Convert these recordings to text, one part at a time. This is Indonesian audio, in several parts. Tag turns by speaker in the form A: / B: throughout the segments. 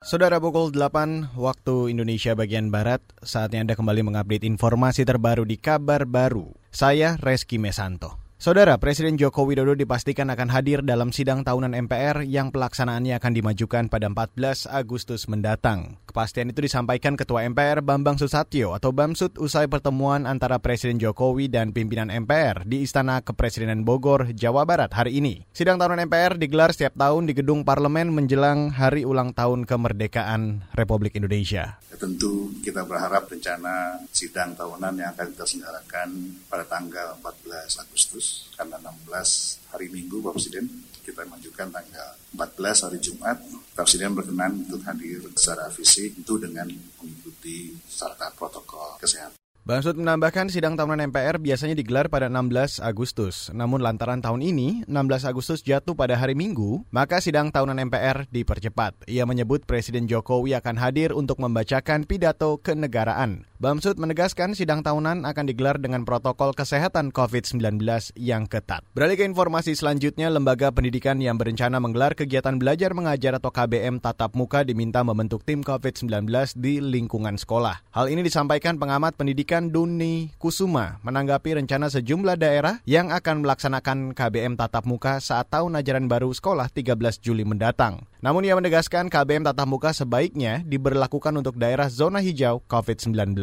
A: Saudara pukul 8 waktu Indonesia bagian Barat, saatnya Anda kembali mengupdate informasi terbaru di Kabar Baru. Saya Reski Mesanto. Saudara, Presiden Joko Widodo dipastikan akan hadir dalam sidang tahunan MPR yang pelaksanaannya akan dimajukan pada 14 Agustus mendatang. Kepastian itu disampaikan Ketua MPR Bambang Susatyo atau Bamsud usai pertemuan antara Presiden Jokowi dan pimpinan MPR di Istana Kepresidenan Bogor, Jawa Barat hari ini. Sidang tahunan MPR digelar setiap tahun di gedung parlemen menjelang hari ulang tahun kemerdekaan Republik Indonesia.
B: Tentu kita berharap rencana sidang tahunan yang akan kita selenggarakan pada tanggal 14 Agustus karena 16 hari Minggu Bapak Presiden kita majukan tanggal 14 hari Jumat Presiden berkenan untuk hadir secara fisik itu dengan mengikuti serta protokol kesehatan.
A: Bamsud menambahkan sidang tahunan MPR biasanya digelar pada 16 Agustus. Namun lantaran tahun ini 16 Agustus jatuh pada hari Minggu, maka sidang tahunan MPR dipercepat. Ia menyebut Presiden Jokowi akan hadir untuk membacakan pidato kenegaraan. Bamsud menegaskan sidang tahunan akan digelar dengan protokol kesehatan COVID-19 yang ketat. Beralih ke informasi selanjutnya, lembaga pendidikan yang berencana menggelar kegiatan belajar mengajar atau KBM tatap muka diminta membentuk tim COVID-19 di lingkungan sekolah. Hal ini disampaikan pengamat pendidikan Duni Kusuma menanggapi rencana sejumlah daerah yang akan melaksanakan KBM tatap muka saat tahun ajaran baru sekolah 13 Juli mendatang. Namun ia menegaskan KBM tatap muka sebaiknya diberlakukan untuk daerah zona hijau COVID-19.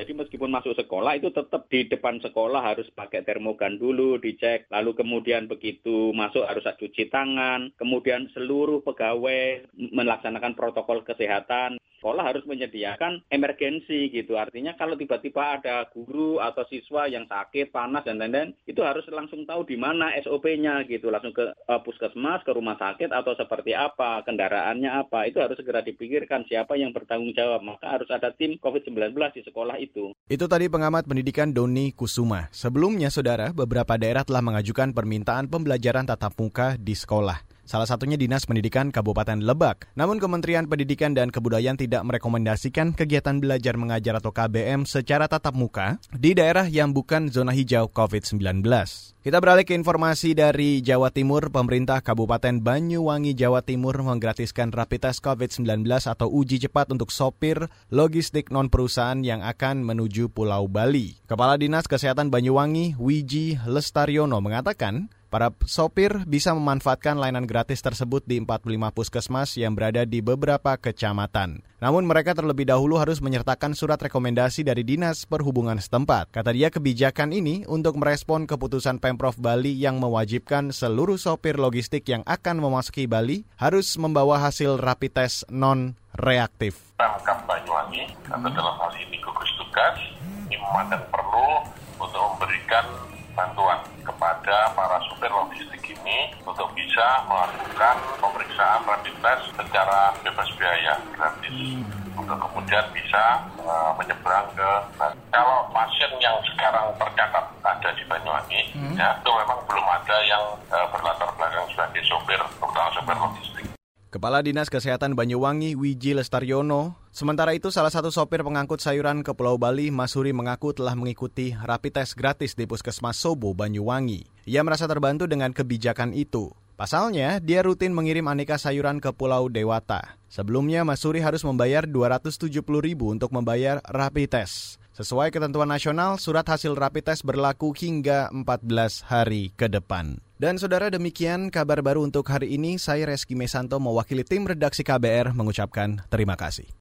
C: Jadi meskipun masuk sekolah itu tetap di depan sekolah harus pakai termogan dulu, dicek. Lalu kemudian begitu masuk harus cuci tangan. Kemudian seluruh pegawai melaksanakan protokol kesehatan. Sekolah harus menyediakan emergensi gitu. Artinya kalau tiba-tiba ada guru atau siswa yang sakit, panas dan lain-lain, itu harus langsung tahu di mana SOP-nya gitu. Langsung ke uh, puskesmas, ke rumah sakit atau seperti apa, kendaraannya apa. Itu harus segera dipikirkan siapa yang bertanggung jawab. Maka harus ada tim COVID-19 di sekolah itu.
A: Itu tadi pengamat pendidikan Doni Kusuma. Sebelumnya, saudara, beberapa daerah telah mengajukan permintaan pembelajaran tatap muka di sekolah. Salah satunya Dinas Pendidikan Kabupaten Lebak. Namun Kementerian Pendidikan dan Kebudayaan tidak merekomendasikan kegiatan belajar mengajar atau KBM secara tatap muka di daerah yang bukan zona hijau COVID-19. Kita beralih ke informasi dari Jawa Timur. Pemerintah Kabupaten Banyuwangi, Jawa Timur menggratiskan rapid test COVID-19 atau uji cepat untuk sopir logistik non-perusahaan yang akan menuju Pulau Bali. Kepala Dinas Kesehatan Banyuwangi, Wiji Lestaryono mengatakan, Para sopir bisa memanfaatkan layanan gratis tersebut di 45 puskesmas yang berada di beberapa kecamatan. Namun mereka terlebih dahulu harus menyertakan surat rekomendasi dari Dinas Perhubungan setempat. Kata dia kebijakan ini untuk merespon keputusan Pemprov Bali yang mewajibkan seluruh sopir logistik yang akan memasuki Bali harus membawa hasil rapid test non reaktif.
D: Pemkap Banyuwangi atau dalam hal ini gugus tugas ini memandang perlu untuk memberikan bantuan kepada para supir logistik ini untuk bisa melakukan pemeriksaan rapid test secara bebas biaya gratis untuk kemudian bisa uh, menyeberang ke kalau pasien yang sekarang tercatat ada di Banyuwangi hmm. ya itu memang belum ada yang uh, berlatar belakang sebagai sopir terutama sopir logistik.
A: Kepala Dinas Kesehatan Banyuwangi Wiji Lestaryono Sementara itu, salah satu sopir pengangkut sayuran ke Pulau Bali, Masuri mengaku telah mengikuti rapid test gratis di Puskesmas Sobo, Banyuwangi. Ia merasa terbantu dengan kebijakan itu. Pasalnya, dia rutin mengirim aneka sayuran ke Pulau Dewata. Sebelumnya, Masuri harus membayar 270 ribu untuk membayar rapid test. Sesuai ketentuan nasional, surat hasil rapid test berlaku hingga 14 hari ke depan. Dan saudara demikian kabar baru untuk hari ini. Saya Reski Mesanto mewakili tim redaksi KBR mengucapkan terima kasih.